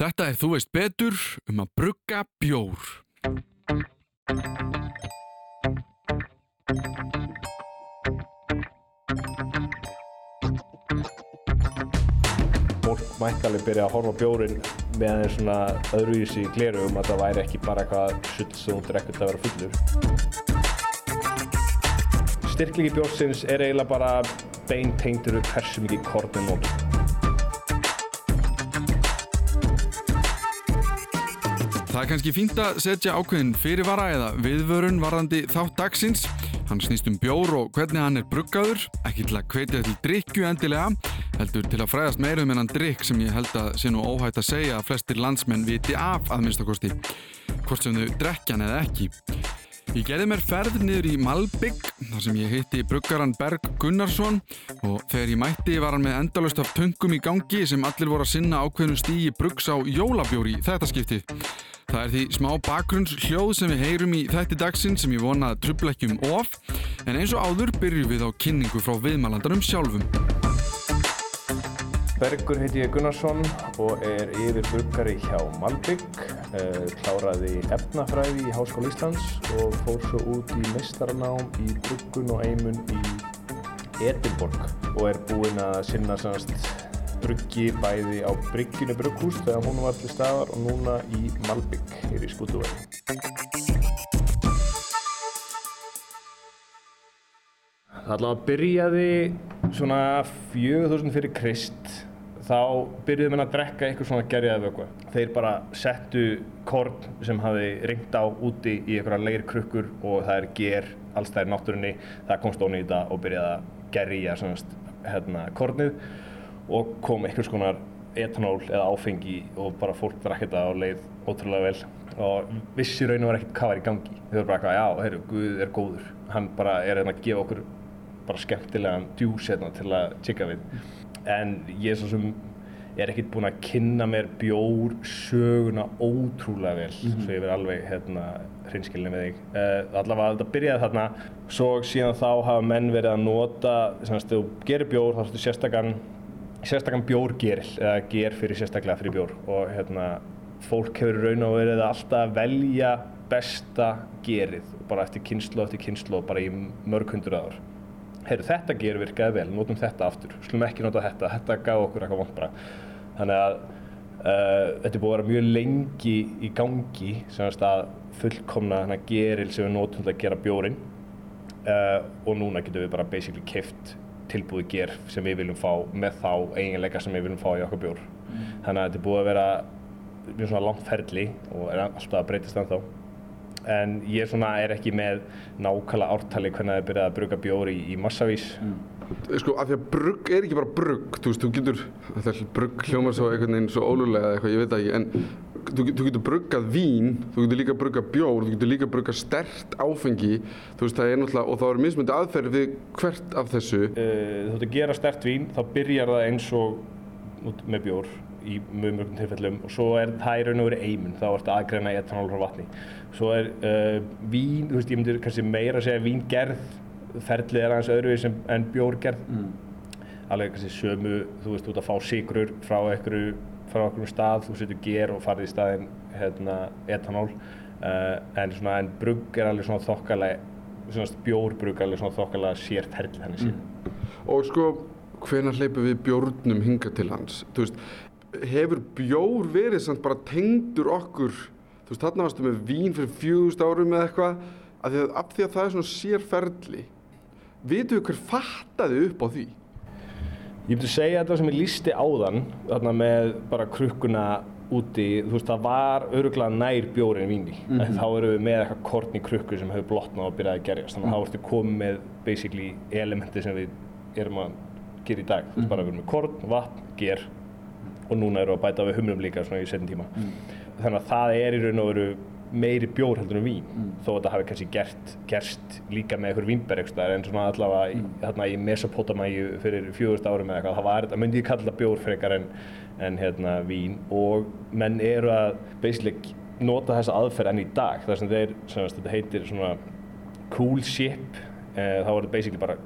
Þetta er Þú veist betur um að brugga bjór. Fólk mætti alveg byrja að horfa bjórin meðan þeir svona öðruvísi gleru um að það væri ekki bara eitthvað sull sem þú drekkut að vera fullur. Styrklingi bjórsins er eiginlega bara bein tengdur við hversu mikið kornum nótum. Það er kannski fínt að setja ákveðin fyrirvara eða viðvörun varðandi þátt dagsins. Hann snýst um bjór og hvernig hann er bruggaður, ekki til að hvetja til drikju endilega, heldur til að fræðast meira um hennan drikk sem ég held að sé nú óhætt að segja að flestir landsmenn viti af að minnstakosti, hvort sem þau drekkjan eða ekki. Ég gerði mér ferð niður í Malbygg þar sem ég hitti bruggaran Berg Gunnarsson og þegar ég mætti var hann með endalust af töngum í gangi sem allir voru að sinna ákveðnum stígi bruggs á jólabjóri þetta skiptið. Það er því smá bakgrunns hljóð sem við heyrum í þætti dagsinn sem ég vona að trubla ekki um of en eins og áður byrjum við á kynningu frá viðmælandarum sjálfum. Bergur heiti ég Gunnarsson og er yfir bruggari hjá Malbygg, uh, kláraði efnafræði í Háskóla Íslands og fór svo út í meistaranám í bruggun og eimun í Edinborg og er búinn að sinna sannast bruggi bæði á Bryggjunu brugghús þegar hún var til staðar og núna í Malbygg hér í Skútuvæði. Það allavega byrjaði svona 4000 fyrir Krist þá byrjuðum við að drekka eitthvað svona gerjaði vöku. Þeir bara settu korn sem hafi ringt á úti í einhverja leir krukkur og það er ger alls það er náttúrunni, það komst ón í þetta og byrjaði að gerja hérna, kornið og kom einhvers konar etanól eða áfengi og bara fólk drakk þetta og leið ótrúlega vel og vissi raun og verið ekkert hvað var í gangi. Þau voru bara eitthvað, já, heyrðu, Guð er góður. Hann bara er hérna að gefa okkur bara skemmtilegan djús hérna til að tjekka við. En ég er svo sem er ekkert búinn að kynna mér bjór söguna ótrúlega vel mm -hmm. svo ég verði alveg hérna hreinskilin með þig. Uh, allavega þetta byrjaði þarna svo síðan þá hafa menn verið að nota þannig að þú gerir bjór þá ertu sérstakann sérstakann bjórgeril eða ger fyrir sérstaklega fyrir bjór og hérna fólk hefur raun og verið alltaf að velja besta gerið bara eftir kynslu eftir kynslu bara í mörg hundur aður heyrðu þetta ger virkaði vel, notum þetta aftur. Slum ekki nota þetta, þetta gaf okkur eitthvað vond bara. Þannig að uh, þetta er búið að vera mjög lengi í gangi sem að fullkomna hana geril sem við notum til að gera bjórin uh, og núna getum við bara basically keft tilbúið ger sem við viljum fá með þá eiginleika sem við viljum fá í okkur bjór. Mm. þannig að þetta er búið að vera mjög svona langt ferli og er alltaf að breytast ennþá en ég svona er ekki með nákvæmlega ártali hvernig það er byrjað að brugga bjóri í, í massavís. Mm. Sko af því að brugg er ekki bara brugg þú veist, þú getur, þetta er brugg hljómar svo einhvern veginn svo ólulega eða eitthvað, ég veit ekki en þú, þú getur bruggað vín þú getur líka bruggað bjór, þú getur líka bruggað stert áfengi, þú veist, það er náttúrulega og þá er mismundi aðferð við hvert af þessu. Uh, Þú ert að gera stert vín þá byrjar það eins og með bjór í mjög mörgum tilfellum og svo er það í raun og verið eimun þá ert að aðgreina etanól frá vatni svo er uh, vín, þú veist, ég myndir kannski meira að segja víngerð ferlið er aðeins öðruvís en bjórgerð mm. alveg kannski sömu þú veist, ert að fá sigrur frá einhverju frá einhverjum stað, þú setur ger og farið í staðin hérna, etanól uh, en svona, en brugg er alveg svona þokkalega svona bjórbrugg alveg svona þokkalega sért herlið henni síðan mm. Og sko, hvena hleypum við bjórnum hinga til hans? Þú veist, hefur bjór verið samt bara tengdur okkur þú veist, þarna varstu með vín fyrir fjúðust árum eða eitthvað af því, af því að það er svona sérferðli vitum við hver fattaði upp á því? Ég myndi segja þetta sem ég lísti áðan þarna með bara krukkuna úti, þú veist, það var öruglega nær bjórin víni, mm -hmm. en þá eru við með eitthvað korn í krukku sem hefur blotnað og byrjaði að gerjast, þannig að þá ertu komið með basically elementi sem við erum að gera í dag, þú veist, bara við erum með korn, vatn, ger og núna eru að bæta við humnum líka svona í setjum tíma. Mm. Þannig að það er í raun og veru meiri bjór heldur en vín mm. þó að þetta hafi kannski gert, gerst líka með einhver vínbergstar en svona allavega mm. þarna í Mesopotamæju fyrir fjóðust árum eða eitthvað það var, það myndi ég kalla bjór frekar en, en hérna vín og menn eru að basically nota þessa aðferð enn í dag þar sem þeir, sem þetta heitir svona cool ship eh, þá er þetta basically bara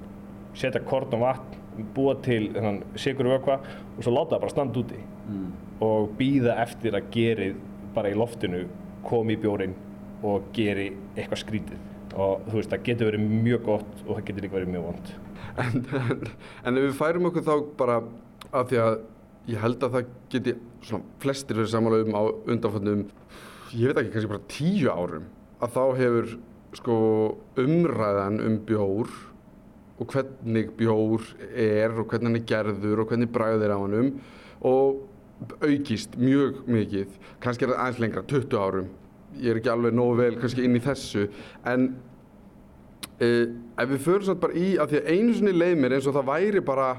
setja korn og vatn búa til sigur vökva og svo láta það bara standa úti mm. og býða eftir að gerið bara í loftinu komi í bjórin og geri eitthvað skrítið. Og þú veist það getur verið mjög gott og það getur líka verið mjög vond. En, en, en ef við færum okkur þá bara af því að ég held að það geti svona flestir verið samála um á undanfannum, ég veit ekki, kannski bara tíu árum, að þá hefur sko umræðan um bjór og hvernig bjór er og hvernig hann er gerður og hvernig bragðir á hannum og aukist mjög mikið, kannski er það aðeins lengra, 20 árum, ég er ekki alveg nógu vel kannski inn í þessu, en uh, ef við förum samt bara í að því að einu sinni leið mér eins og það væri bara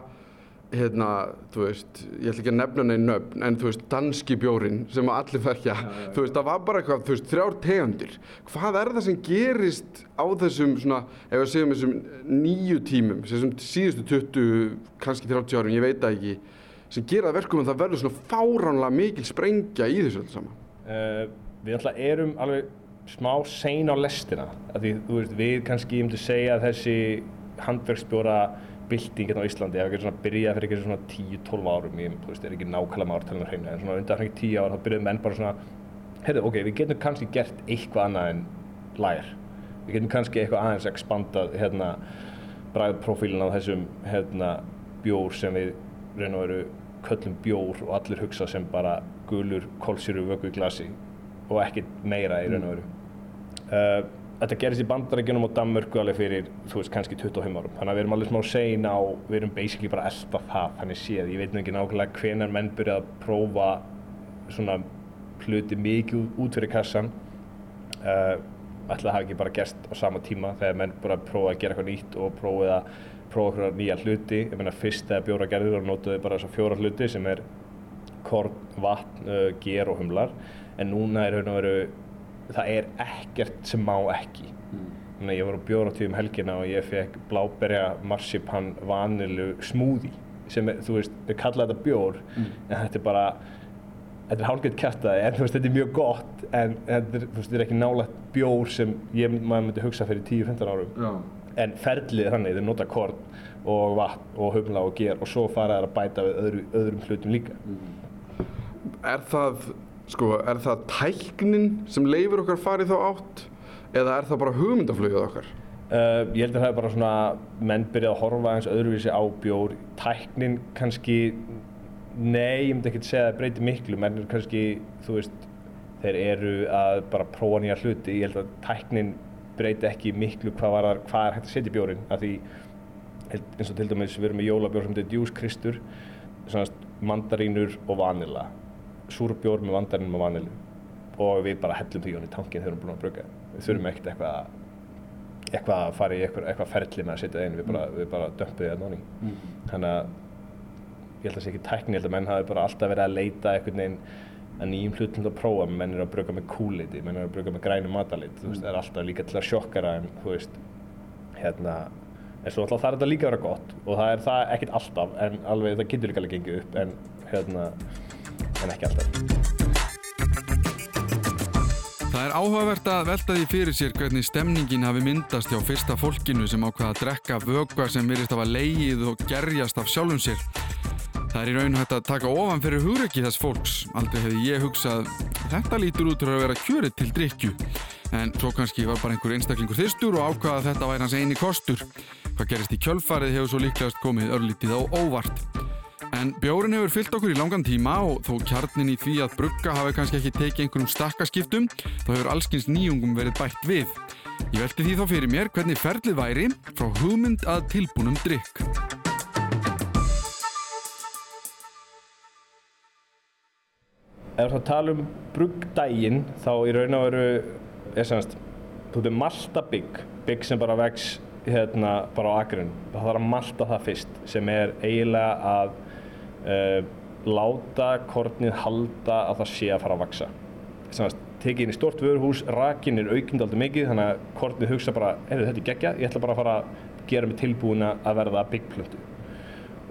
hérna, þú veist, ég ætla ekki að nefna neina nöfn, en þú veist, danski bjórin sem að allir þekkja, þú veist, það var bara eitthvað, þú veist, þrjár tegundir. Hvað er það sem gerist á þessum svona, ef við segjum þessum nýju tímum, þessum síðustu 20, kannski 30 árum, ég veit það ekki, sem gera það verkum að það verður svona fáránlega mikil sprengja í þessu öllu saman? uh, Við alltaf erum alveg smá sein á lestina því veist, við kannski, ég myndi segja að þessi handverksbjóra byltingin á Íslandi ef ekki svona byrjaði fyrir ekki svona 10-12 árum ég veist, er ekki nákvæmlega með ártalinu hreinu en svona undan hreinu 10 ár þá byrjuði menn bara svona heyrðu, ok, við getum kannski gert eitthvað annað en lær við getum kannski eitthvað aðeins expandað hérna bræðprofílin á þessum hérna bjór sem við raun og veru köllum bjór og allir hugsa sem bara gulur kólsýru vöku í glasi og ekkert meira í raun og veru. Uh, þetta gerist í bandarækjunum og Danmörku alveg fyrir, þú veist, kannski 25 árum. Þannig að við erum alveg smá sein á, við erum basically bara elda það, þannig séð, ég veit nú ekki nákvæmlega hvenar menn byrja að prófa svona hluti mikið út fyrir kassan uh, ætla það hafi ekki bara gerst á sama tíma þegar menn bara prófa að gera eitthvað nýtt og prófið að prófa eitthvað nýja hluti. Ég meina fyrst þegar bjóra gerður og notuði bara þessa fjóra hluti sem er korn, vatn, uh, ger og humlar. En núna er hérna veru það er ekkert sem má ekki. Þannig að ég var á bjóratíð um helgina og ég fekk bláberja marsipan vanilu smúði sem er, þú veist, við kalla þetta bjór en þetta er bara þetta er hálfgeitt kæftæði en þú veist, þetta er mjög gott en þetta er, þú veist, þetta er ekki nálægt bjór sem ég, maður myndi hugsa fyrir 10-15 árum. Já. En ferlið er þannig, þeir nota korn og vatn og humla og ger og svo fara þær að bæta við öðru, öðrum hlutum líka. Er það, sko, er það tæknin sem leifur okkar farið þá átt eða er það bara hugmyndaflögið okkar? Uh, ég held að það er bara svona menn byrjað að horfa eins öðruvísi á bjór. Tæknin kannski nei, ég myndi ekki segja að það breyti miklu. Menn er kannski, þú veist þeir eru að bara prófa nýja hluti. Ég held að tæknin breyti ekki miklu hvað, var, hvað er hægt að setja í bjórin af því eins og til dæmis við erum með jólabjór sem heitir Djús Kristur svona mandarínur og vanila súrbjór með mandarínum og vanilu og við bara hellum því hann í tankin þegar við erum búin að bruka við þurfum ekkert eitthvað að eitthvað að fara í eitthvað, eitthvað ferli með að setja það inn, við bara, við bara dömpum því að náni. Þannig að ég held að það sé ekki tækni, ég held að menn hafi bara alltaf verið að leita einhvern veginn að nýjum hlutum til að prófa, menn eru að bruka með kúliti, menn eru að bruka með grænu matalit, þú veist, það er alltaf líka til að sjokkara en, þú veist, hérna, en svo alltaf er þetta líka að vera gott og það er það ekkert alltaf, en alveg það getur líka alveg gengið upp, en, hérna, en ekki alltaf. Það er áhugavert að velta því fyrir sér hvernig stemningin hafi myndast hjá fyrsta fólkinu sem ákvaða að drekka vögva sem virðist að var leigið og gerjast af sjálfum sér. Það er í raun hægt að taka ofan fyrir hugreiki þess fólks. Aldrei hefði ég hugsað þetta lítur út fyrir að vera kjörið til drikju. En svo kannski var bara einhver einstaklingur þyrstur og ákvaða að þetta væri hans eini kostur. Hvað gerist í kjölfarið hefur svo líklegast komið örlítið á óvart. En bjórin hefur fyllt okkur í langan tíma og þó kjarnin í því að brugga hafi kannski ekki tekið einhverjum stakkaskiptum, þá hefur allskins nýjungum verið bætt við. Ég velti því þá fyrir mér hvernig ferlið væri frá hugmynd að tilbúnum drikk. Ef þú tala um bruggdægin þá í raun og veru er semst þú veitum malta bygg sem bara vex hérna bara á agrun það þarf að malta það fyrst sem er eiginlega að uh, láta kornið halda að það sé að fara að vaksa semst tekið inn í stort vöruhús rakin er aukind aldrei mikið þannig að kornið hugsa bara heyrðu þetta er geggja ég ætla bara að fara að gera mig tilbúina að verða byggplöntu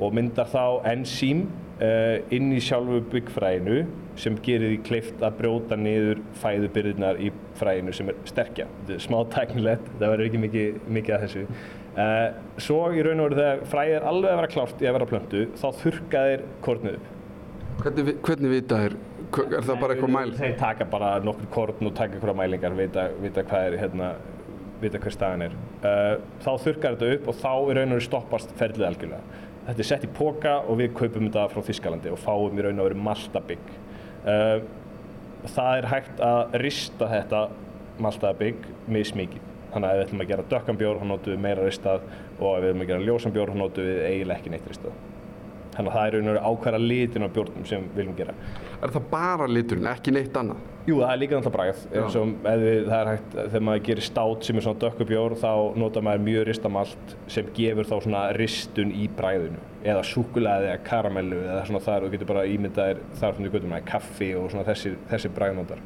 og myndar þá ensím uh, inn í sjálfu byggfræinu sem gerir því kleift að brjóta niður fæðubyrðunar í fræinu sem er sterkja. Þetta er smá tæknilegt, það verður ekki mikið, mikið að þessu. Uh, svo í raun og veru þegar fræið er alveg að vera klárt í að vera plöntu, þá þurrka þeir kornið upp. Hvernig, hvernig vita? Hva- Er það bara eitthvað mæl? Þeir taka bara nokkur korn og taka einhverja mælingar, vita, vita hvað er hérna, vita hver staðan er. Uh, þá þurrkar þetta upp og þá í raun og veru stoppast ferlið algjörlega. Þetta er sett í póka og við kaupum þetta frá Þískalandi og fáum í raun og veru maltabygg. Uh, það er hægt að rista þetta maltabygg mismikið. Þannig að ef við ætlum að gera dökkan bjór, þá notum við meira ristað og ef við ætlum að gera ljósan bjór, þá notum við eiginlega ekki neitt ristað. Þannig að það er raun og veru ákværa litin á bjórnum sem við viljum gera. Er það bara liturinn, ekki neitt annað? Jú, það er líka náttúrulega bragð. eins og það er hægt, þegar maður gerir stát sem er svona dökkubjór þá notar maður mjög ristamalt sem gefur þá svona ristun í bragðinu eða súkulaði eða karamellu eða svona þar og getur bara ímyndaðir þar við göttum maður kaffi og svona þessi, þessi bragðnótar.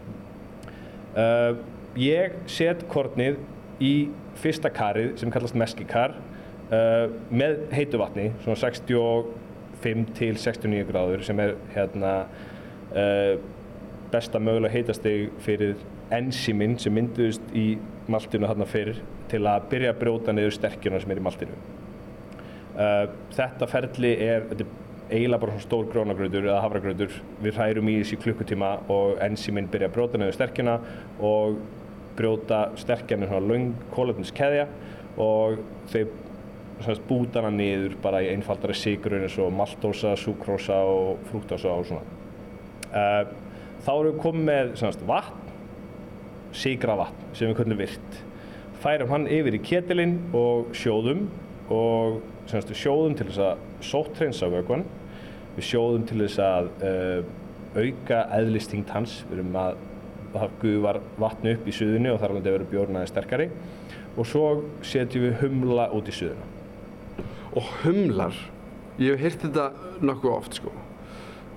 Uh, ég set kornið í fyrsta karið sem kallast meskikar uh, með heitu vatni, svona 65 til 69 gráður sem er hérna besta mögulega heitastig fyrir enzíminn sem mynduðust í maltinu þarna fyrr til að byrja að brjóta niður sterkjuna sem er í maltinu. Uh, þetta ferli er, þetta er eiginlega bara svona stór grónagrautur eða hafragrautur. Við hrærum í þessi klukkutíma og enzíminn byrja að brjóta niður sterkjuna og brjóta sterkjan er svona löng kólefniskeðja og semst, búta hana niður bara í einfaldari sigrun eins og maltósa, súkrósa og frúktósa og svona. Uh, þá erum við komið með semst, vatn, sigra vatn sem við köllum virt. Færum hann yfir í ketilinn og sjóðum og semst, við sjóðum til þess að sótthreinsa vökvann. Við sjóðum til þess að uh, auka eðlistingt hans. Við erum að það gufar vatn upp í suðunni og þar alveg verður bjórnaði sterkari. Og svo setjum við humla út í suðuna. Og humlar, ég hef heyrt þetta nokkuð oft sko.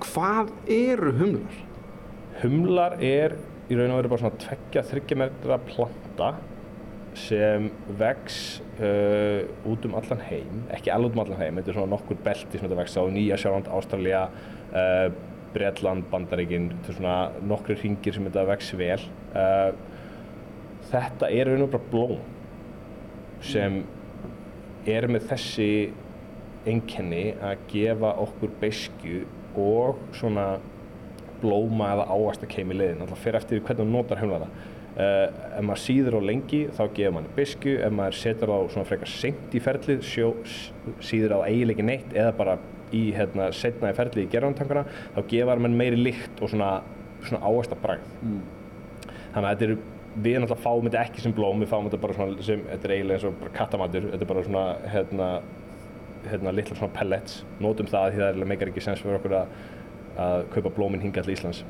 Hvað eru humlar? Humlar er í raun og veru bara svona tveggja, þryggja metra planta sem vex uh, út um allan heim, ekki alveg út um allan heim, þetta er svona nokkur belti sem þetta vex á Nýja Sjáland, Ástralja, uh, Bretland, Bandaríkin, þetta er svona nokkru ringir sem þetta vex vel. Uh, þetta er raun og veru bara blóm sem er með þessi einkenni að gefa okkur beiskju og svona blóma eða áast að keima í leiðin alltaf fyrir eftir hvernig hún notar humlara uh, ef maður síður á lengi þá gefur manni bisku, ef maður setur á svona frekar seint í ferlið sjó, síður á eiginlega ekki neitt eða bara í hérna, setna í ferlið í gerðantankana þá gefur mann meiri lykt og svona, svona áast að bragð. Mm. þannig að þetta er við náttúrulega fáum þetta ekki sem blóm við fáum þetta bara svona sem, þetta er eiginlega eins og bara kattamatur þetta er bara svona hérna, hérna litla svona pellets notum það því það meikar ekki sens fyrir okkur að að kaupa blóminn hinga til Íslands.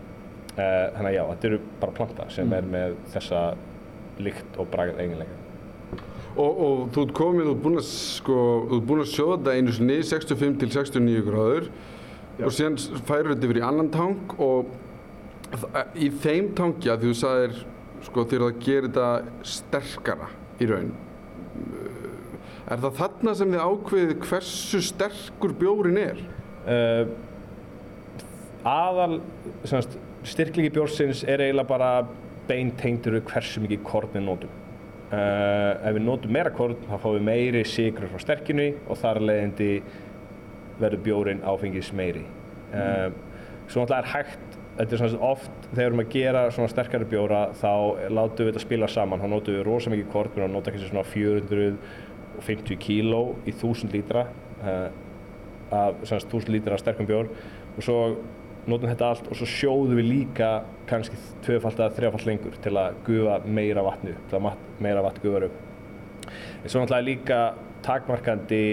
Uh, þannig að já, þetta eru bara planta sem er með þessa lykt og bragð eiginlega. Og, og þú ert komið, þú ert búinn að, sko, búinn að sjóða þetta einu sinni 65 til 69 gráður Já. og síðan færur þetta yfir í annan tank og þa- í þeim tanki að þú sagðir, sko, þegar það gerir þetta sterkara í raun. Er það þarna sem þið ákveðið hversu sterkur bjórin er? Uh, aðal semast, styrklingi bjórsins er eiginlega bara beintengdur við hversu mikið korn við notum. Uh, ef við notum meira korn þá fáum við meiri sigur frá sterkinu og þar af leiðandi verður bjórin áfengis meiri. Uh, svo náttúrulega er hægt, þetta er svona oft þegar við erum að gera svona sterkari bjóra þá látum við þetta spila saman, þá notum við rosa mikið korn, við nota kannski svona 450 kíló í 1000 lítra uh, af semast 1000 lítra af sterkum bjór og svo notum þetta allt og svo sjóðum við líka kannski tvöfalt eða þrjafalt lengur til að gufa meira vatni upp, til að mat- meira vatn gufar upp. En svo náttúrulega líka takmarkandi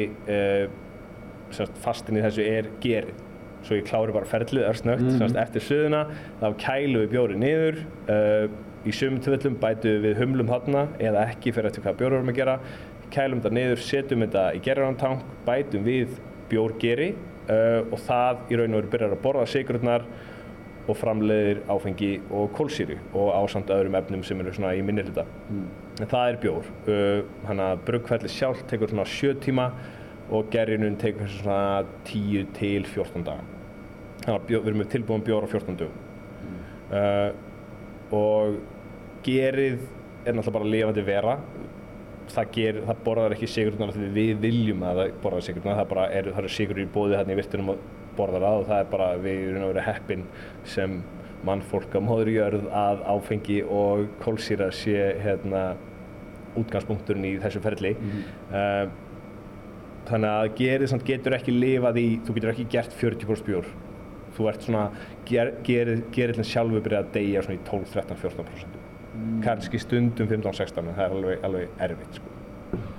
semast fastin í þessu er gerið. Svo ég klári bara ferlið örsnögt, mm -hmm. eftir suðuna, þá kælum við bjórið niður, uh, í sumum tilfellum bætum við humlum þarna eða ekki fyrir eftir hvað bjór við erum að gera, kælum þetta niður, setjum þetta í gerðarantang, bætum við bjórgeri uh, og það í raun og veru byrjar að borða sigrurnar og framleiðir áfengi og kólsýri og ásamt öðrum efnum sem eru svona í minni hluta. En það er bjór. Uh, Þannig að bruggferli sjálf tekur svona 7 tíma og gerjunum tekur svona 10 til 14 daga. Þannig að við erum með tilbúin bjór á 14 dögum. Uh, og gerið er náttúrulega bara lifandi vera. Það, ger, það borðar ekki sigurnar því við viljum að það borðar sigurnar. Það, bara er, það eru sigur í bóði hérna í virtunum og borðar það og það er bara við erum að vera heppin sem mannfólk á móður jörð að áfengi og kólsýra sé hérna, útgangspunkturinn í þessu ferli. Uh, þannig að samt getur ekki lifað í, þú getur ekki gert 40% bjór. Þú ert svona, ger, gerið, gerið sjálfur byrjað að deyja svona í 12, 13, 14%. Mm. Kannski stundum 15, 16, en það er alveg, alveg erfitt sko.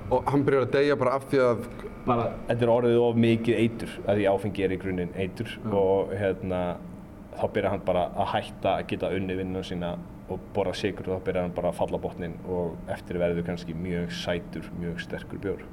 Og hann byrjar að deyja bara af því að Bara, þetta er orðið of mikið eitur, að því áfengi er í grunninn eitur og hérna, þá byrjar hann bara að hætta að geta unni vinnunum sína og borða sigur og þá byrjar hann bara að falla botnin og eftir verður kannski mjög sætur, mjög sterkur bjór.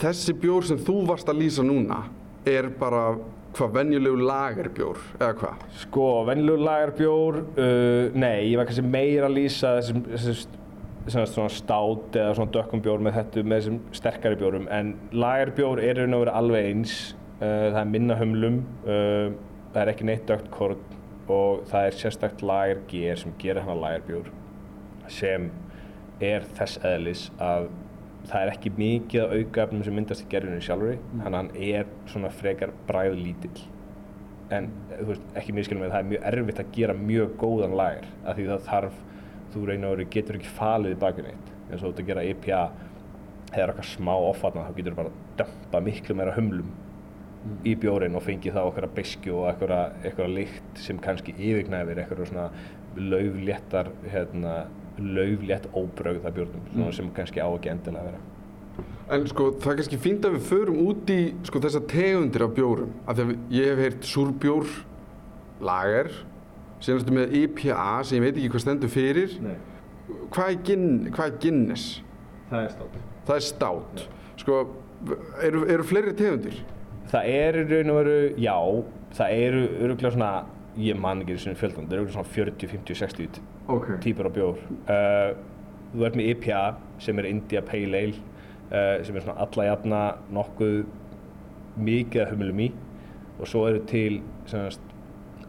þessi bjór sem þú varst að lýsa núna er bara hvað venjulegu lagerbjór eða hvað? Sko, vennilegur lagarbjór, uh, nei, ég var kannski meira að lýsa þessum, þessum svona, stát eða svona dökkum bjór með þetta með þessum sterkari bjórum en lagarbjór er raun og verið alveg eins uh, það er minna humlum uh, það er ekki neitt dökt korn og það er sérstakt lagarger sem gerir hana lagarbjór sem er þess eðlis að það er ekki mikið af aukaefnum sem myndast í gerðinu sjálfur að hann er svona frekar bræð lítill en þú veist, ekki miskilum með það er mjög erfitt að gera mjög góðan lager af því það þarf, þú reynir að vera getur ekki falið í bakinn eitt eins og þú ert að gera IPA eða eitthvað smá offarnar þá getur þú bara að dömpa miklu meira humlum í bjórin og fengið þá okkar beskju og eitthvað, lykt sem kannski yfirgnæfir eitthvað svona laufléttar hérna, lauflétt óbrögða bjórnum svona sem kannski á ekki endilega að vera. En sko það er kannski fínt að við förum út í sko þessa tegundir af bjórum af því að ég hef heyrt súrbjór lager ertu með IPA sem ég veit ekki hvað stendur fyrir. Nei, hvað er, gin, hvað er Guinness? það er státt Það er stát sko eru, eru fleiri tegundir? Það er í raun og veru, já, það eru öruglega svona, ég man ekki þessum fjöldan, það eru svona 40, 50, 60 Ok típur af bjór. Uh, þú ert með IPA sem er India Pale Ale, uh, sem er svona alla jafna nokkuð mikið af humulum í og svo eru til semast,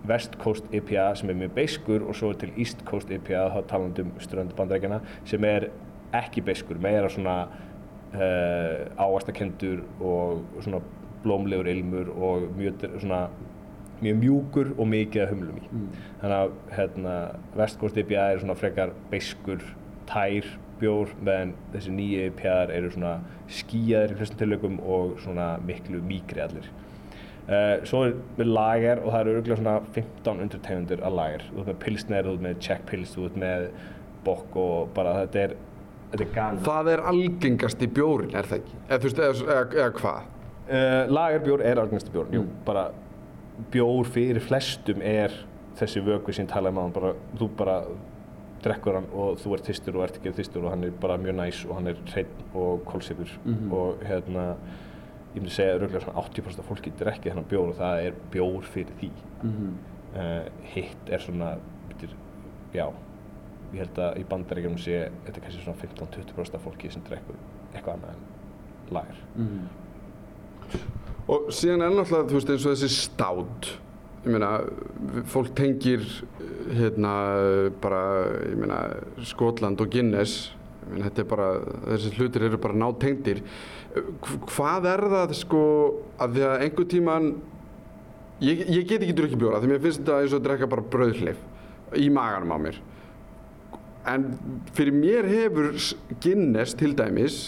West Coast IPA sem er mjög beiskur og svo er til East Coast IPA, þá talandi um ströndu bandarækjana, sem er ekki beiskur, meira svona uh, ávastakendur og svona blómlegur ilmur og mjög, svona, mjög mjúkur og mikið af humlum í. Þannig að hérna, West Coast IPA er svona frekar beiskur, tær bjór meðan þessi nýju IPA eru svona skíjaðir í flestum tilökum og svona miklu mýkri allir. Uh, svo er við lager og það eru örgulega svona 15 undirtegundir að lager. Þú ert með pilsner, þú ert með Czech pils, þú ert með bokk og bara þetta er, þetta er galið. Það er algengast í bjórin, er það ekki? Eða, eða, eða, eða hvað? Uh, lagerbjór er algengasti bjór, jú, bara bjór fyrir flestum er þessi vökvi sem talaði um áðan, bara, þú bara drekkur hann og þú ert þyrstur og ert ekki þyrstur og hann er bara mjög næs og hann er hreinn og kólsifur og hérna, ég myndi segja röglega svona 80% af fólki drekki þennan bjór og það er bjór fyrir því. Uh, hitt er svona, betur, já, ég held að í bandaríkjum sé, þetta er kannski svona 15-20% af fólki sem drekkur eitthvað annað en lager. Og síðan er náttúrulega, þú veist, eins og þessi stát. Ég meina, fólk tengir hérna bara, ég meina, Skotland og Guinness. Ég meina, þetta er bara, þessi hlutir eru bara nátengdir. Hvað er það, sko, að því að einhver tíman, ég, ég get ekki drukkið bjóra, því mér finnst þetta eins og að drekka bara brauðhlif í maganum á mér. En fyrir mér hefur Guinness til dæmis,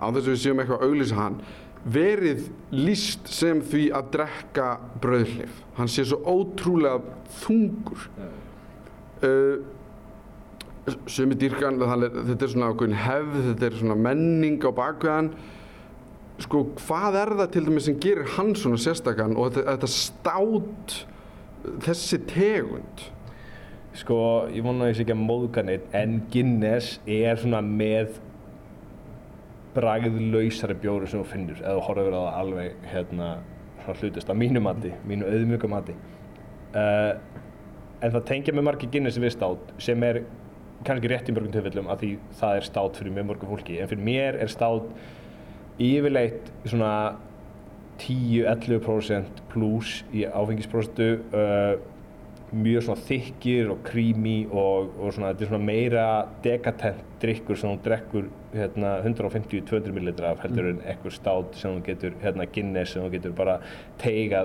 á þess að við séum eitthvað að auglýsa hann, verið líst sem því að drekka brauðhlif. Hann sé svo ótrúlega þungur. Uh, Sumi dýrkan, þetta er svona ákveðin hefð, þetta er svona menning á bakveðan. Sko, hvað er það til dæmis sem gerir hann svona sérstakann og þetta, þetta stát, þessi tegund? Sko, ég vona að ég sé ekki að móðga neitt, en Guinness er svona með bragðlausari bjóru sem þú finnur, eða þú horfir á það alveg hérna, svona hlutist að mínu mati, mínu auðmjöga mati. Uh, en það tengja með margir Guinness við stát sem er kannski rétt í mörgum tilfellum að því það er stát fyrir mjög mörgum fólki, en fyrir mér er stát yfirleitt svona 10-11% pluss í áfengispróstu uh, mjög svona þykkir og creamy og, og svona, þetta er svona meira dekatent drikkur sem þú drekkur hérna, 150-200 ml af heldur en ekkur stát sem þú getur hérna, Guinness sem þú getur bara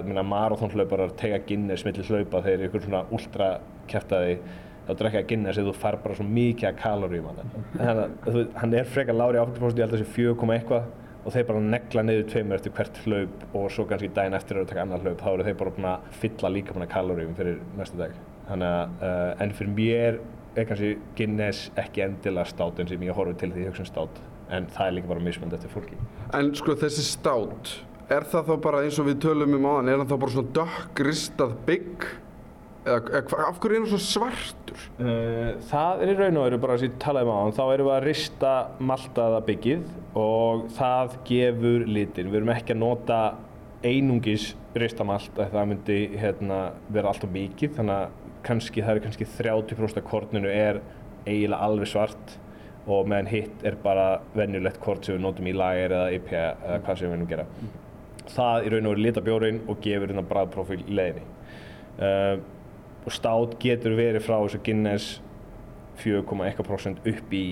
minna marathónhlauparar teiga Guinness millir hlaupa þegar ykkur svona ultra kæftæði þá drekka Guinness eða þú far bara svo mikið að kaloríum hann, hann er frekar lári áfengisprost, ég held að það sé 4, eitthvað og þeir bara negla niður tveimur eftir hvert hlaup og svo kannski daginn eftir að taka annar hlaup þá eru þeir bara búin að fylla líka búin að kaloríum fyrir næsta dag. Þannig að uh, en fyrir mér er kannski Guinness ekki endilega stát eins sem ég horfi til því ég hugsa um stát en það er líka bara mismönd eftir fólki. En sko þessi stát er það þá bara eins og við tölum um áðan er það þá bara svona dökkristað bygg eða af hverju er hann svona svartur? Uh, það er í raun og veru bara sem ég talaði um á hann, þá erum við að rista maltaða byggið og það gefur litin. Við erum ekki að nota einungis ristamalt að það myndi hérna, vera alltaf mikið þannig að kannski, það er kannski 30% af korninu er eiginlega alveg svart og meðan hitt er bara vennulegt kort sem við notum í lager eða IPA eða hvað sem við viljum gera. Það í raun og veru lita bjórin og gefur hérna bræðprofíl í leiðinni. Uh, og stát getur verið frá þessu Guinness 4,1% upp í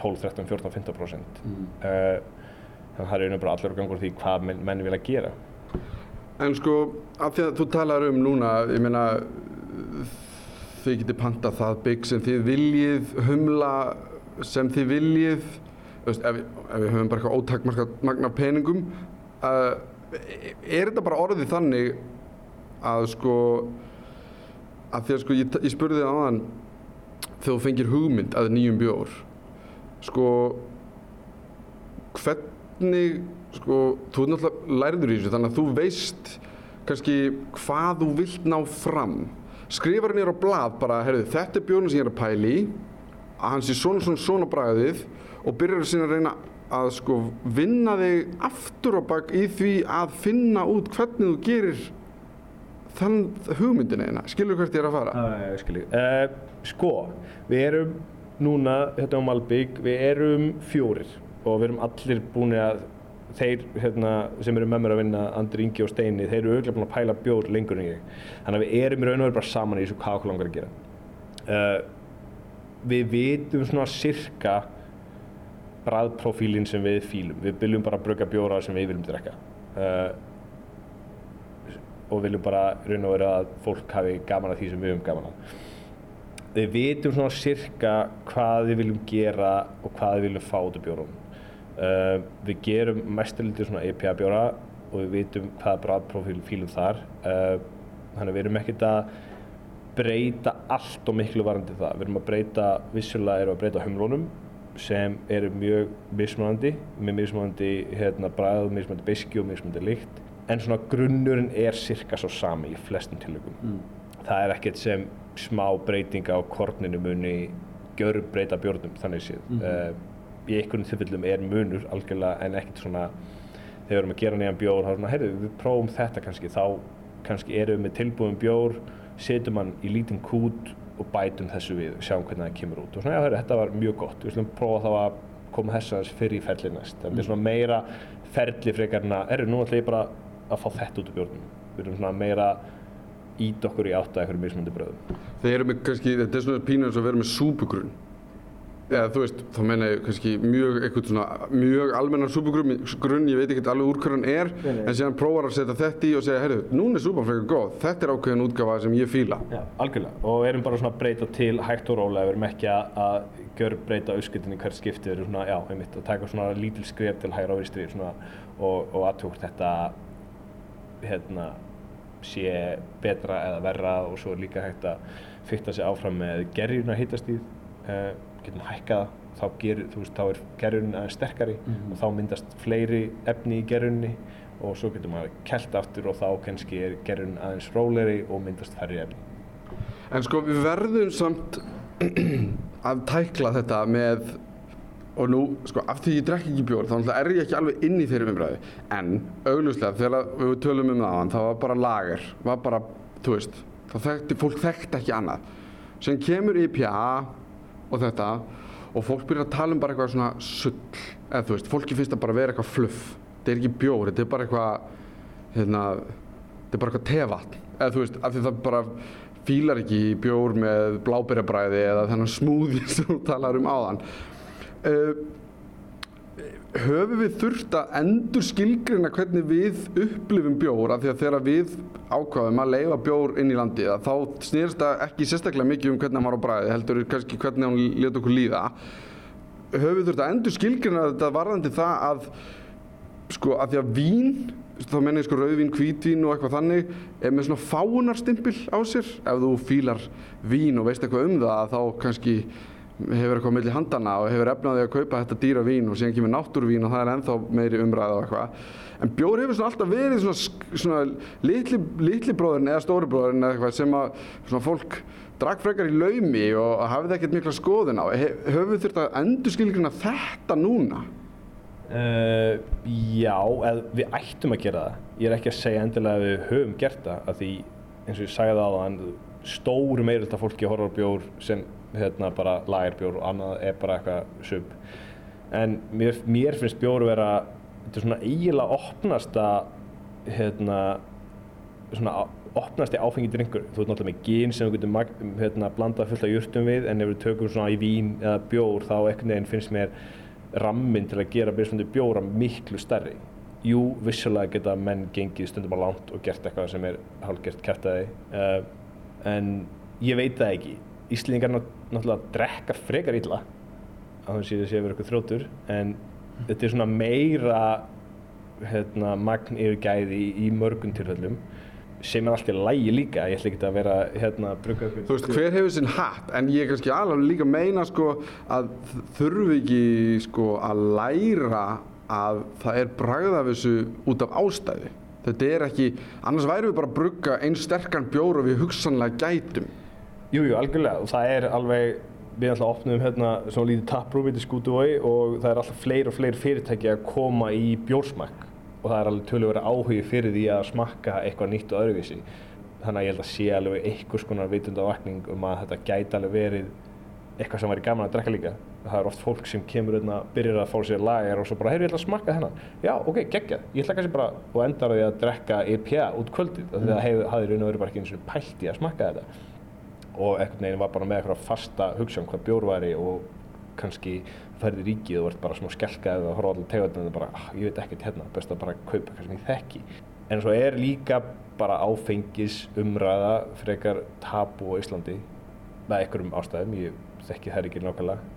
12, 13, 14, 15% mm. uh, þannig að það er einhvern veginn allir á gangur því hvað menn, menn vilja gera En sko, af því að þú talar um núna, ég meina þið getið panta það bygg sem þið viljið, humla sem þið viljið veist, ef, ef við höfum bara eitthvað ótakmarka magna peningum uh, er þetta bara orðið þannig að sko að því að sko ég, ég spurði það aðan þegar þú fengir hugmynd að nýjum bjór sko hvernig sko þú er náttúrulega lærður í þessu þannig að þú veist kannski hvað þú vilt ná fram. Skrifar henni á blad bara herru þetta er bjórnum sem ég er að pæli að hans er svona svona svona bræðið og byrjar að sína að reyna að sko vinna þig aftur á bakk í því að finna út hvernig þú gerir þann hugmyndinu eina, skilur hvert ég er að fara? Já, ég skilur. Uh, sko, við erum núna, hérna á Malbygg, við erum fjórir og við erum allir búin að þeir hérna, sem eru með mér að vinna, Andri Ingi og Steini, þeir eru auðvitað búin að pæla bjór lengur en ég. Þannig að við erum í raun og veru bara saman í þessu hvað okkur langar að gera. Uh, við vitum svona cirka bræðprofílinn sem við fýlum. Við viljum bara bröka bjóra sem við viljum drekka. Uh, og viljum bara raun og vera að fólk hafi gaman að því sem við höfum gaman að. Við vitum svona cirka hvað við viljum gera og hvað við viljum fá út af bjórunum. Uh, við gerum mesturlítið svona IPA bjóra og við vitum hvaða bræðprofíl fílum þar. Uh, þannig við erum ekkert að breyta allt og miklu varandi það. Við erum að breyta, vissulega erum við að breyta humlónum sem eru mjög mismunandi, með mismunandi hérna, bræð, mismunandi beiski og mismunandi lykt en svona grunnurinn er cirka svo sami í flestum tilökum. Mm. Það er ekkert sem smá breytinga á korninu muni gjör breyta bjórnum þannig séð. Mm -hmm. uh, í einhvern tilfellum er munur algjörlega en ekkert svona þegar við erum að gera nýjan bjór þá er svona, heyrðu við prófum þetta kannski þá kannski erum við með tilbúin bjór setjum hann í lítinn kút og bætum þessu við og sjáum hvernig það kemur út og svona já, heyrðu, þetta var mjög gott við slumum prófa þá að koma þess aðeins fyrir í ferli næst það mm. er svona meira ferli frekar en að, heyrðu, nú ætlum ég bara að fá þetta út úr bjórnum. Við erum svona meira ít okkur í átta eitthvað mismundi bröðum. Þeir eru með kannski, þetta er svona pínu eins og að vera með súpugrunn. Eða þú veist, þá menna ég kannski mjög eitthvað svona, mjög almennar súpugrunn, ég veit ekki alveg úr hvað hann er, nei, nei. en síðan prófar að setja þetta í og segja, heyrðu, núna er súpan frekar góð, þetta er ákveðin útgafa sem ég fíla. Já, algjörlega, og erum bara svona að breyta til hægt og rólega, við erum ekki að gör breyta auðskiptinni hvert skipti, við erum svona, já, einmitt, að taka svona lítil skrif til hægra og vinstri og, og aðtjókt þetta hérna, sé betra eða verra og svo er líka hægt að fyrta sig áfram með gerjurna hittastíð uh, getum hækkað þá, ger, veist, þá er gerjurinn aðeins sterkari mm -hmm. og þá myndast fleiri efni í gerjurni og svo getum við kælt aftur og þá kannski er gerjurinn aðeins róleri og myndast færri efni En sko við verðum samt að tækla þetta með og nú, sko, af því ég drekk ekki bjór þá er ég ekki alveg inn í þeirri umræði en augljóslega þegar við tölum um það það var bara lager var bara, þú veist, þá þekkti fólk þekkti ekki annað. Sem kemur IPA og þetta og fólk byrjar að tala um bara eitthvað svona sull, eða þú veist, fólki finnst að bara vera eitthvað fluff, þetta er ekki bjór þetta er bara eitthvað hérna, þetta er bara eitthvað tevatn, eða þú veist, af því það bara fílar ekki bjór með blábærabræði eða þennan smúði sem þú talar um áðan. Uh, höfum við þurft að endur skilgrina hvernig við upplifum bjór? Af því að þegar við ákvaðum að leifa bjór inn í landi þá snýrst það ekki sérstaklega mikið um hvernig hann var á bræði heldur kannski hvernig hann leta okkur líða. Höfum við þurft að endur skilgrina þetta varðandi það að sko að því að vín þá menna ég sko rauðvín, hvítvín og eitthvað þannig er með svona fáunarstimpil á sér. Ef þú fílar vín og veist eitthvað um það þá kannski hefur eitthvað melli handana og hefur efnaði að kaupa þetta dýra vín og síðan kemur náttúruvín og það er ennþá meiri umræða og eitthvað. En bjór hefur svona alltaf verið svona, svona litli, litli bróðurinn eða stóri bróðurinn eða eitthvað sem að svona fólk drakk frekar í laumi og hafið ekkert mikla skoðin á. Höfum við þurft að endur skilgrina þetta núna? Uh, já, eða við ættum að gera það. Ég er ekki að segja endilega að við höfum gert það af því eins og ég sagði það á þann stóru meirölda fólki horfar bjór sem hérna bara lagerbjór og annað er bara eitthvað sub. En mér, mér finnst bjór vera þetta er svona eiginlega opnasta hérna svona opnasti áfengi drinkur þú ert náttúrulega með gín sem við getum hérna, blandað fullt af júrtum við en ef við tökum svona í vín eða bjór þá ekkert neginn finnst mér ramminn til að gera byrjustundu bjóra miklu stærri. Jú, vissulega geta menn gengið stundum á langt og gert eitthvað sem er hálfgert kæftæði uh, en ég veit það ekki Íslingar náttúrulega drekka frekar illa á þess að það sé að vera eitthvað þróttur en þetta er svona meira hérna, magn yfir gæði í, í mörgum tilfellum sem er alltaf lægi líka, ég ætla ekki að vera hérna brugga upp Þú veist, hver hefur sinn hatt, en ég kannski alveg líka að meina sko að þurfu ekki sko að læra að það er bragð af þessu út af ástæði þetta er ekki, annars væri við bara að brugga einn sterkan bjór og við hugsanlega gætum Jújú, jú, algjörlega það er alveg, við alltaf opnum hérna svona lítið taprúmið til Skútuvói og það er alltaf fleiri og fleiri fyrirtæki að koma í bjórsmakk og það er alveg tölur verið áhugi fyrir því að smakka eitthvað nýtt og öðruvísi. Þannig að ég held að sé alveg einhvers konar vitundavakning um að þetta gæti alveg verið eitthvað sem væri gaman að drekka líka. Það er oft fólk sem kemur hérna, byrjar að fá sér lager og svo bara, heyrðu ég ætla að smakka þennan. Já, ok, geggjað. Ég ætla kannski bara, og endar að því að drekka IPA út kvöldið. Mm. Það hafði raun og verið bara ekki eins og pælt í að smakka þetta og einhvern veginn var bara með eitthvað fasta hugsa um hvað bjór væri og kannski ferði ríkið og verði bara svona skelkað eða horfa allir tegundin og bara, ah, ég veit ekkert hérna, best að bara kaupa eitthvað sem ég þekki. En svo er líka bara áfengis umræða frekar tabu á Íslandi með einhverjum ástæðum, ég þekki það ekki nákvæmlega.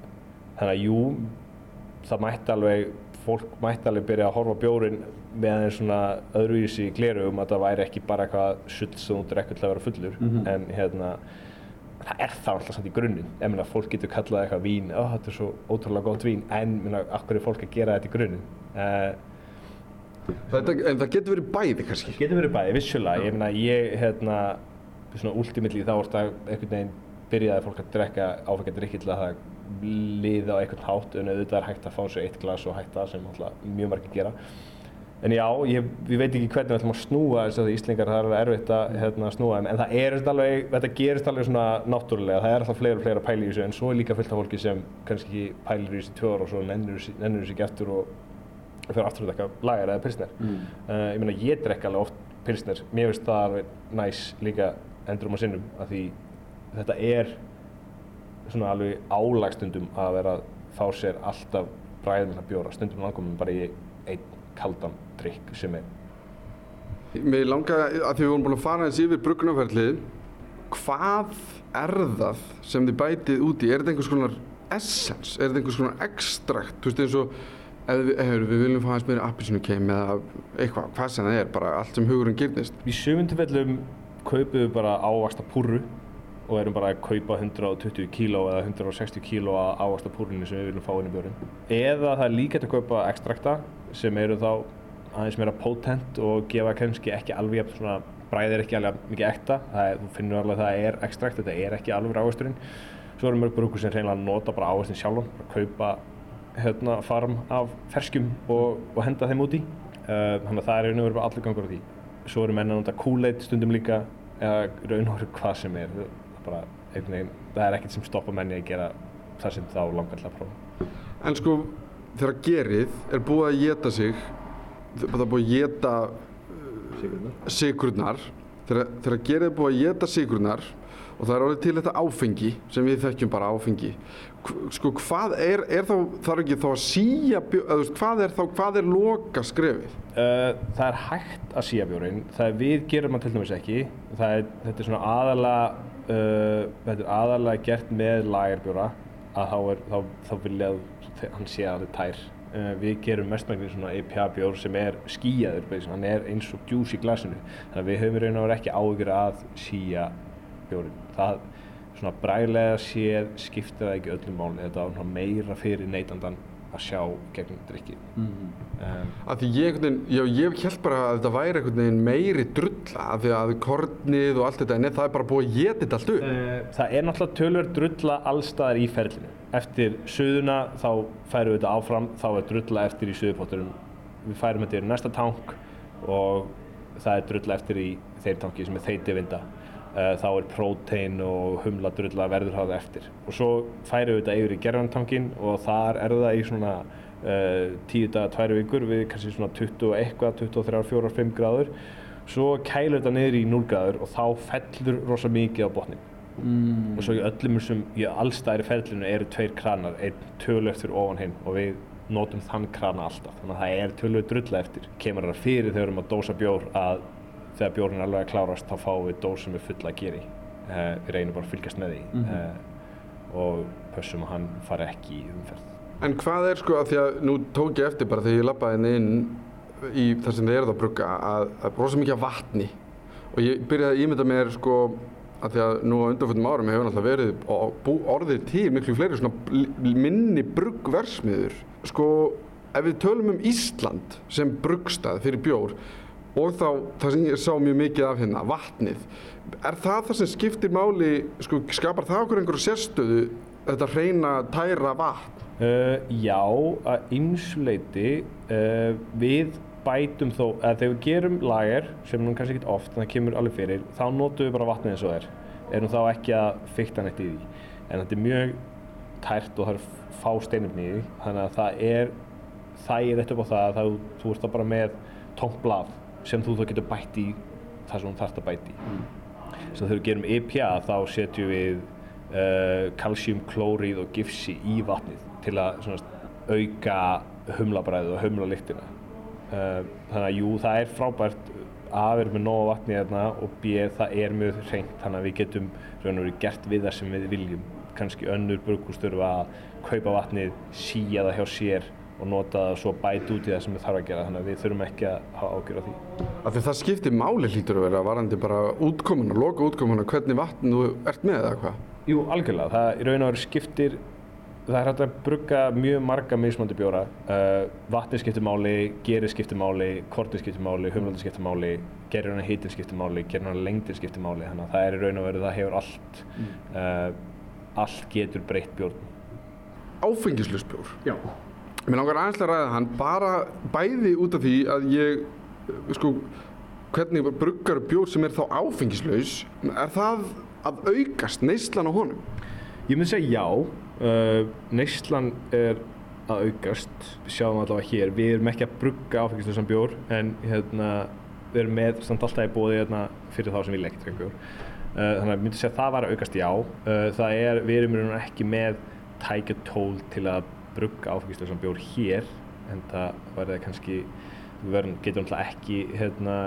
Þannig að jú, það mætti alveg, fólk mætti alveg byrja að horfa bjórin með einn svona öðruvísi gleru um að það væri ekki bara eitthvað sull sem þú drekkur til að vera fullur, mm -hmm. en hérna það er það alltaf samt í grunninn. Ég meina, fólk getur kallað eitthvað vín. Oh, þetta er svo ótrúlega gótt vín. En minna, akkur er fólk að gera þetta í grunninn? Uh, En það getur verið bæði kannski? Það getur verið bæði, vissulega. Ég meina, ég, hérna svona últimillið þá orðið að einhvern veginn byrjaði fólk að drekka áfengjandi drikki til að það liði á einhvern hátt en auðvitað er hægt að fá sér eitt glas og hægt það sem alltaf mjög margir gera En já, ég, ég veit ekki hvernig við ætlum að snúa þess að Íslingar það er alveg erfitt að hérna, snúa þeim en það er alveg, þetta gerist alveg svona náttúrulega, það er alltaf fleira og fleira að pæla í þessu en svo er líka fullt af fólki sem kannski pælir í þessu ára og svo nennur þessu ekki eftir og fyrir aftur að drekka lagar eða pilsner. Mm. Uh, ég meina ég drekka alveg oft pilsner, mér finnst það alveg næs líka endurum á sinnum að því þetta er svona alveg álagstundum að vera að fá sér alltaf bræðin að bjóra, stundum langkominn bara í einn kaldan drikk sem er. Mér langar að því við vorum búin að fara eins yfir bruggunarferðlið, hvað er það sem þið bætið úti? Er þetta einhvers konar essence? Er þetta einhvers konar ekstrakt? Þú veist eins og ef við, hefur, við viljum fá aðeins meira appisínu keim eða eitthvað, hvað sem það er, bara allt sem hugurinn gyrnist. Í sögundufellum kaupum við bara ávasta púru og erum bara að kaupa 120 kíló eða 160 kíló að ávasta púrunni sem við viljum fá inn í björn. Eða það er líka til að kaupa ekstrakta sem eru þá aðeins meira potent og gefa kannski ekki alveg svona bræðir ekki alveg mikið ekta. Er, þú finnur alveg að það er ekstrakt þetta er ekki alveg áhersturinn svo eru mörg brúkur sem reynilega nota bara áherstin sjálf að kaupa hérna, farm af ferskum og, og henda þeim úti uh, þannig að það er veru allir gangur á því. Svo eru menna að nota Kool-Aid stundum líka eða raun og veru hvað sem er. Bara, veginn, það er ekkert sem stoppa menni að gera það sem þá langar til að prófa. En sko þegar gerið er búið að geta sig það er búið að geta uh, sigurnar þegar, gerið er búið að geta sigurnar og það er orðið til þetta áfengi sem við þekkjum bara áfengi. Sko hvað er, er þá þarf ekki þá að síja veist, hvað er þá, hvað er loka skrefið Uh, það er hægt að síja bjórin, það er við gerum það til dæmis ekki, það er, þetta er svona aðalega, uh, þetta er aðalega gert með lagerbjóra að þá, er, þá, þá vilja að hann sé að þetta tær. Uh, við gerum mestmægni svona IPA bjór sem er skíjaður, hann er eins og djús í glasinu, þannig að við höfum raun og veru ekki áhyggjur að síja bjórin. Það svona brælega séð skiptir það ekki öllum máli, þetta var meira fyrir neytandan að sjá gegnum drikki. um, Af því ég, já, ég held bara að þetta væri einhvern veginn meiri drulla af því að kornið og allt þetta, en það er bara búið að geta þetta allt upp. Eh, Það er náttúrulega tölver drulla allstaðar í ferlinu. Eftir suðuna þá færum við þetta áfram, þá er drulla eftir í suðupotturum. Við færum þetta í næsta tank og það er drulla eftir í þeim tanki sem er þeiti vinda. Þá er prótein og humla drulla verður hafa eftir. Og svo færum við þetta yfir í gerðantankin og þar er það í svona uh, 10 daga, 2 vikur við kannski svona 20 og eitthvað, 23, 4, 5 gráður. Svo kælur þetta niður í 0 gráður og þá fellur rosa mikið á botnin Mm. og svo í öllum þessum, í allstæðri ferlinu eru tveir kranar, einn tölvögt fyrir ofan hinn og við notum þann krana alltaf þannig að það er tölvögt drulla eftir kemur það fyrir þegar við erum að dósa bjór að þegar bjórn er alveg að klárast þá fáum við dós sem er fulla að gera í uh, við reynum bara að fylgjast með því. Mhm. uh, og pössum að hann fari ekki í umferð. En hvað er sko að því að nú tók ég eftir bara þegar ég labbaði inn inn í það sem þið eruð að brugga að, að rosa mikið af vatni. Og ég byrjaði að ímynda mér sko að því að nú á undanfjöldum árum hefur náttúrulega verið og bú, orðið til miklu fleiri svona minni bruggversmiður sko ef við tölum um Ísland sem bruggstað fyrir bjór og þá það sem ég sá mjög mikið af hérna, vatnið. Er það það sem skiptir máli sko skapar það okkur einhverju sérstöðu þetta hreina tæra vatn? Uh, já, að ymsuleiti uh, við bætum þó, eða þegar við gerum lager sem nú kannski ekki oft, en það kemur alveg fyrir þá notum við bara vatnið eins og er. Erum þá ekki að fykta neitt í því. En þetta er mjög tært og það er fá steinefni í því. Þannig að það er það er eitt upp á það að það, þú ert þá bara með tómt blað sem þú þá getur bætt í það sem þú þarft að bætt í. Svo þegar við gerum IPA þá setjum við uh, kalsjum, klórið og gifsi í vatnið til að svona, auka humlabræðu og humlalyktina uh, þannig að jú, það er frábært. Að vera með nóga vatni þarna og b, það er mjög hreint þannig að við getum raun og verið gert við það sem við viljum. Kannski önnur burgús þurfa að kaupa vatnið, síja það hjá sér og nota það svo bæt út í það sem við þarf að gera þannig að við þurfum ekki að hafa ágjör á því Af því það skiptir máli hlýtur að vera varandi bara útkomuna, loka útkomuna, hvernig vatn þú ert með eða hvað? Jú, algjörlega. Það í raun og veru skiptir, það er hægt að brugga mjög marga mismandi bjóra. Uh, vatnið skiptir máli, gerið skiptir máli, kortið skiptir máli, humlandi skiptir máli, gerir hana hitin skiptir máli, gerir hana lengdin skiptir máli. Þannig að það er í raun og veru, það hefur allt, uh, allt getur breytt bjórn. Áfengislausbjór. Já. Mér langar aðeins að ræða hann bara bæði út af því að ég, sko, hvernig bruggar bjór sem er þá áfengislaus, er það að aukast neyslan á honum? Ég myndi segja já, uh, neyslan er að aukast, við sjáum allavega hér, við erum ekki að brugga áfengislausan bjór en hérna, við erum með samt alltaf í bóði hérna, fyrir þá sem ekki drekka bjór. Uh, þannig að ég myndi segja að það var að aukast já, uh, það er, við erum ekki með tækja tól til að brugga áfengislausan bjór hér en það verður kannski, verðum, getum alltaf ekki hérna,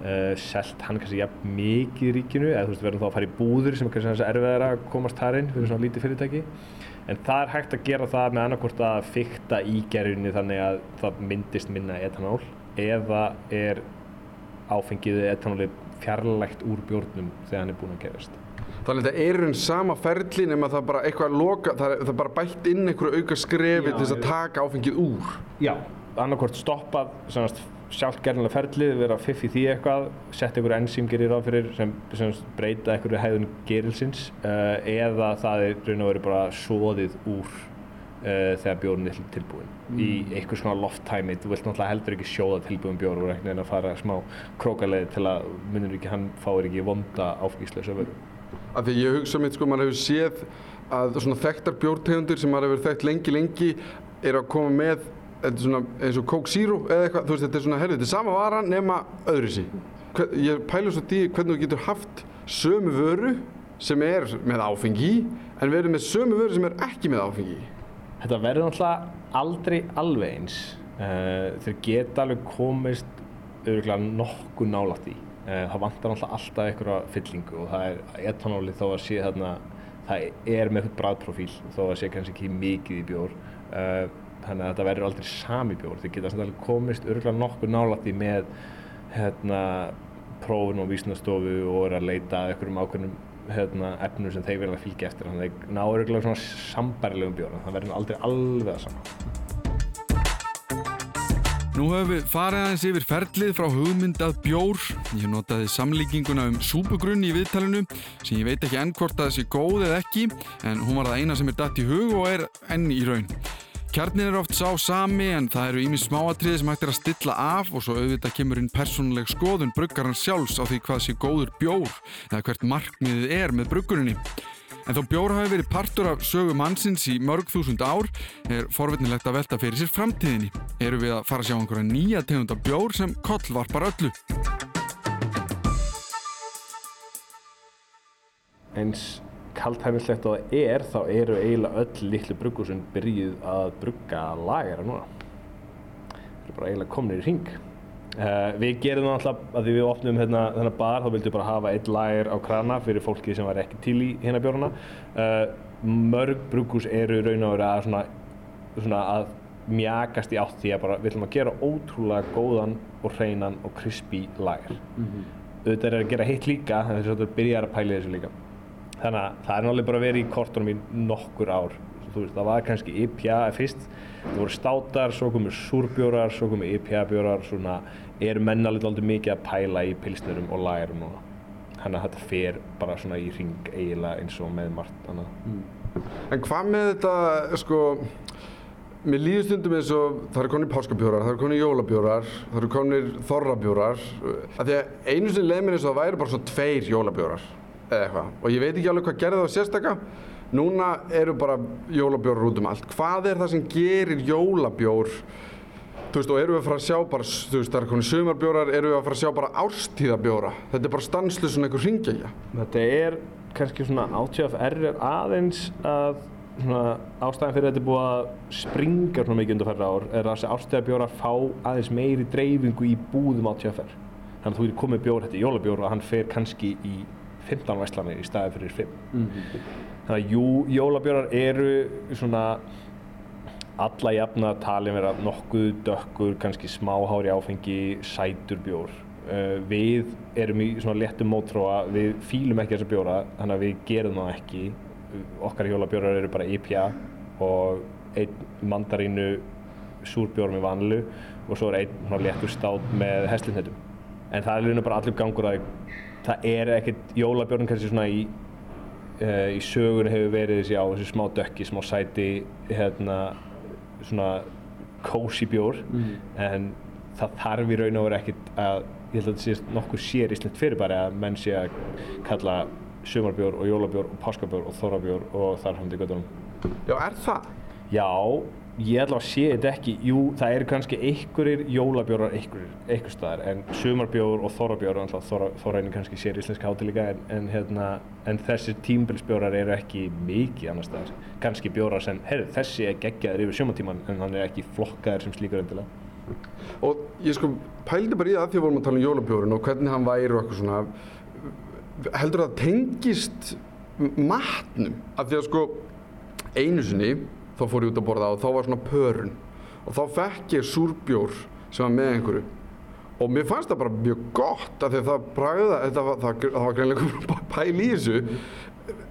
uh, selt hann kannski jafn mikið í ríkinu eða þú veist, verðum þá að fara í búður sem er kannski aðeins erfiðar að komast þar inn fyrir svona lítið fyrirtæki. En það er hægt að gera það með annarkvort að fykta í gerjunni þannig að það myndist minna etanól eða er áfengið etanóli fjarlægt úr bjórnum þegar hann er búinn að gerast Þannig að þetta er einn sama ferli nema það bara eitthvað loka, það það bara bætt inn einhverju auka skrefi til þess að taka áfengið úr. Já, annarkvort stoppað gerðinlega ferlið, vera að fiffi því eitthvað, setja einhverju ensím gerir á fyrir sem, sem breyta einhverju hæðun gerilsins uh, eða það er raun og veru bara svoðið úr uh, þegar bjórn er tilbúin í einhvers svona lofttæmi, þú vilt náttúrulega heldur ekki sjóða tilbúin bjór og ekki neina að fara smá krókaleið til að munir ekki, hann fáir ekki vonda áfengislösa vöru. Af því ég hugsa mitt sko, maður hefur séð að svona þekktar bjórtegundir sem maður hefur þekkt lengi lengi er að koma með svona eins og Coke Zero eða eitthvað, þú veist þetta er svona, herri, þetta er sama vara nema öðru sí. Ég pælu svo því hvernig þú getur haft sömu vöru sem er með áfengi en erum með sömu vöru sem er ekki með áfengi Þetta verður náttúrulega aldrei alveg eins. Uh, þeir geta alveg komist öruglega nokkuð nálægt í. Uh, það vantar náttúrulega alltaf einhverja fyllingu og það er etanóli þó að sé þarna, það er með bræðprofíl þó að sé kannski ekki mikið í bjór. Uh, þannig að þetta verður aldrei sami bjór. Þeir geta alveg komist öruglega nokkuð nálægt í með hérna, prófun og vísnastofu og er að leita að einhverjum ákveðnum hérna, efnum sem þeir vilja fylgja eftir þannig að þeir ná öruglega svona sambærilegum bjór það verður aldrei alveg það sama Nú höfum við farið aðeins yfir ferlið frá hugmynd að bjór. Ég notaði samlíkinguna um súpugrunn í viðtalinu sem ég veit ekki enn hvort að það sé góð eða ekki en hún var það eina sem er datt í hug og er enn í raun. Kjarnin er oft sá sami en það eru ímið smáatriði sem hægt er að stilla af og svo auðvitað kemur inn persónuleg skoðun bruggarinn sjálfs á því hvað sé góður bjór eða hvert markmiðið er með bruggurinni. En þó bjór hafi verið partur af sögu mannsins í mörg þúsund ár er forvitnilegt að velta fyrir sér framtíðinni. Eru við að fara að sjá einhverja nýja tegunda bjór sem kollvarpar öllu? eins kaldhæmislegt og það er þá eru eiginlega öll litlu brugghúsin byrjuð að brugga lagera núna það eru bara eiginlega komnir í ring uh, við gerum það alltaf að því við opnum hérna, þennan bar þá vildum við bara hafa eitt lager á krana fyrir fólki sem var ekki til í hérna bjórna uh, mörg brugghús eru raun og veru að svona, svona að mjakast í átt því að bara við ætlum að gera ótrúlega góðan og hreinan og crispy lager. Auðvitað er að gera hitt líka þess að þetta byrjar að pæla þessu líka. Þannig að það er náttúrulega bara verið í kortunum í nokkur ár. Veist, það var kannski IPA fyrst. Það voru státar, svo komur súrbjórar svo komur IPA bjórar svona eru menn alveg mikið að pæla í pilsnerum og lagerum núna þannig að þetta fer bara svona í ring eiginlega eins og með margt annað En hvað með þetta, sko, mér líður stundum eins og það eru konir páskabjórar, það eru konir jólabjórar, það eru konir þorrabjórar. Af því að einu sinni leið mér eins og það væri bara svo tveir jólabjórar eða eitthvað. Og ég veit ekki alveg hvað gerði það sérstaka. Núna eru bara jólabjórar út um allt. Hvað er það sem gerir jólabjór? Þú veist, og eru við að fara að sjá bara, þú veist, það eru konir sumarbjórar, eru við að fara að sjá bara árstíðabjóra? Þetta er bara stanslu svona einhver ringegja. Þetta er kannski svona átíðaf er aðeins að svona ástæðan fyrir að þetta er búið að springa svona mikið undir færra ár er að þessi ástæðabjórar fá aðeins meiri dreifingu í búðum átíðafær. Þannig að þú getur komið bjór, þetta er jólabjór og hann fer kannski í 15 væslanir í staði fyrir 5. Þannig að jú, jólabjórar eru svona alla jafna talin vera nokkuð dökkur, kannski smáhári áfengi, sætur bjór. Uh, við erum í svona léttum mótróa, við fýlum ekki þessa bjóra, þannig að við gerum það ekki. Okkar jólabjórar eru bara IPA og einn mandarínu súrbjór með vanlu og svo er einn svona léttur stát með heslinhettum. En það er líka bara allir gangur að það er ekkert jólabjórn kannski svona í uh, í sögunni hefur verið þessi á þessi smá dökki, smá sæti hérna svona cozy bjór en það þarf í raun og veru ekkert að ég held að þetta sé nokkuð sér íslenskt fyrirbæri að menn sé að kalla sumarbjór og jólabjór og páskabjór og þorrabjór og þar fram til göttunum Já, er það? Já, ég að sé þetta ekki, jú, það eru kannski einhverjir jólabjórar einhver staðar, en sumarbjór og þorrabjór, og þorra, þorraðin kannski sér íslenska hátil líka, en, en, hérna, en þessir tímbilsbjórar eru ekki mikið annar staðar. Kannski bjórar sem, heyrðu, þessi er geggjaður yfir sjómatíman, en hann er ekki flokkaður sem slíkur endilega. Og ég sko pældi bara í það því að vorum að tala um jólabjórun og hvernig hann væri og eitthvað svona heldur það tengist matnum af því að sko einu sinni þá fór ég út að borða og þá var svona pörun. Og þá fekk ég súrbjór sem var með einhverju. Og mér fannst það bara mjög gott af því að það bragða, þetta var, það, það var greinlega pæl í þessu.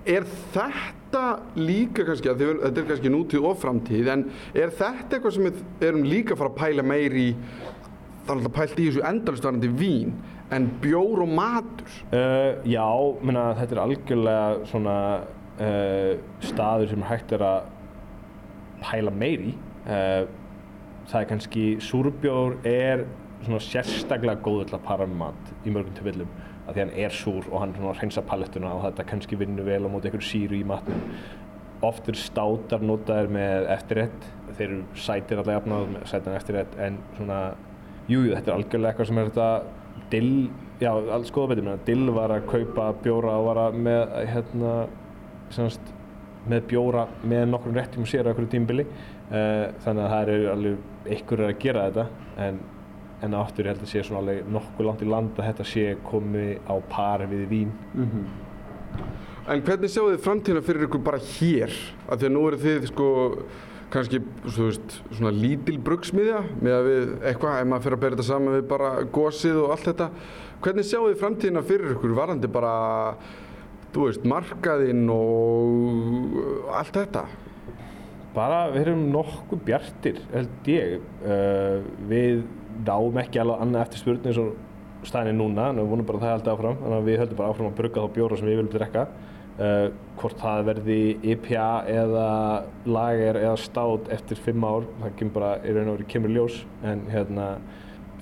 Er þetta líka kannski, að þið, þetta er kannski nútíð og framtíð, en er þetta eitthvað sem við erum líka að fara að pæla meir í, það er alltaf pælt í þessu endalistvarandi vín, en bjór og matur? Uh, já, menna, þetta er algjörlega svona uh, staður sem hægt er að pæla meir í. Uh, það er kannski, súrbjór er svona sérstaklega góður til að para með mat í mörgum tilfellum af því hann er súr og hann hreinsa palettuna og þetta kannski vinnur vel á móti einhverju síru í matnum. Oft er státar notaðir með eftirrétt, þeir eru sætir allavega jafnað með sætan eftirrétt en svona, jújú, jú, þetta er algjörlega eitthvað sem er þetta dill já, góða betur, menn Dill var að kaupa bjóra og var að með, hérna, semst, með bjóra með nokkrum réttum sér á einhverju tímbili uh, þannig að það eru alveg einhverjir að gera þetta en, en aftur ég held að sé svona alveg nokkuð langt í land að þetta sé komið á par við vín En hvernig sjáu þið framtíðina fyrir ykkur bara hér? Af því að nú eru þið sko kannski svo, veist, svona lítil brugsmiðja með að við eitthvað, ef maður fyrir að bera þetta saman við bara gósið og allt þetta. Hvernig sjáu þið framtíðina fyrir ykkur varandi bara, þú veist, markaðinn og allt þetta? bara við erum nokkuð bjartir held ég. Uh, við dáum ekki alveg annað eftir spurning eins og staðinni núna en við vonum bara að það haldi áfram. Þannig að við höldum bara áfram að brugga þá bjóra sem við viljum drekka. Uh, hvort það verði IPA eða lager eða stát eftir fimm ár það kemur bara í raun og veru kemur ljós. En hérna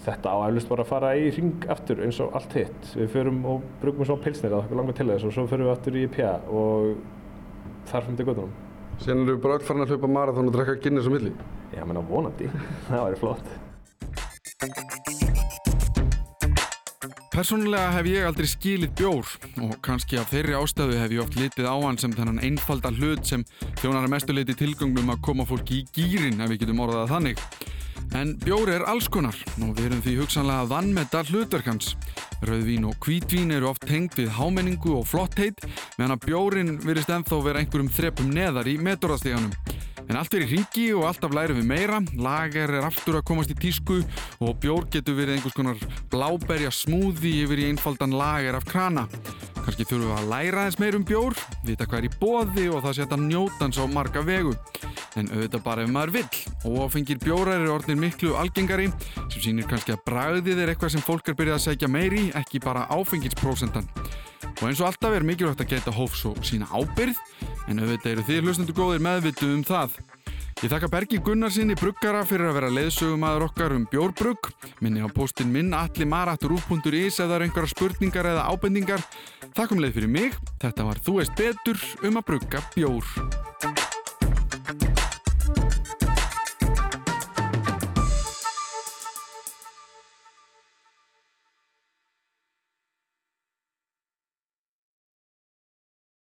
þetta á eflust bara að fara í ring aftur eins og allt hitt við förum og brugum svona pilsnir að það langar til þess og svo förum við aftur í IPA og þar fyrir göttunum Sen eru við bara öll farin að hlaupa marathón og drekka Guinness á milli. Já, menna vonandi. það væri flott. Persónulega hef ég aldrei skilið bjór og kannski af þeirri ástöðu hef ég oft litið á hann sem þennan einfalda hlut sem þjónar að mestu leiti tilgöngum að koma fólki í gýrin ef við getum orðað þannig. En bjór er alls konar og við erum því hugsanlega að vannmeta hlutverkans. Rauðvín og hvítvín eru oft tengt við hámenningu og flottheit meðan að bjórin virðist ennþá vera einhverjum þrepum neðar í metorðastíganum. En allt er í ringi og alltaf lærum við meira, lager er aftur að komast í tísku og bjór getur verið einhvers konar bláberja smúði yfir í einfaldan lager af krana. Kanski þurfum við að læra eins meir um bjór, vita hvað er í bóði og það setja njótans á marga vegu. En auðvitað bara ef maður vill. Óáfengir bjórar eru orðinir miklu algengari sem sýnir kannski að bragðið er eitthvað sem fólk er byrjað að segja meiri, ekki bara áfengisprósentan. Og eins og alltaf er mikilvægt að geta hófs og sína ábyrð, en auðvitað eru þið hlustendur góðir meðvituð um það. Ég þakka Bergi Gunnarsinni bruggara fyrir að vera leiðsögumæður okkar um bjórbrugg. Minni á postin minn allimaratturúf.is ef það eru einhverja spurningar eða ábendingar. Takk um leið fyrir mig. Þetta var Þú veist betur um að brugga bjór.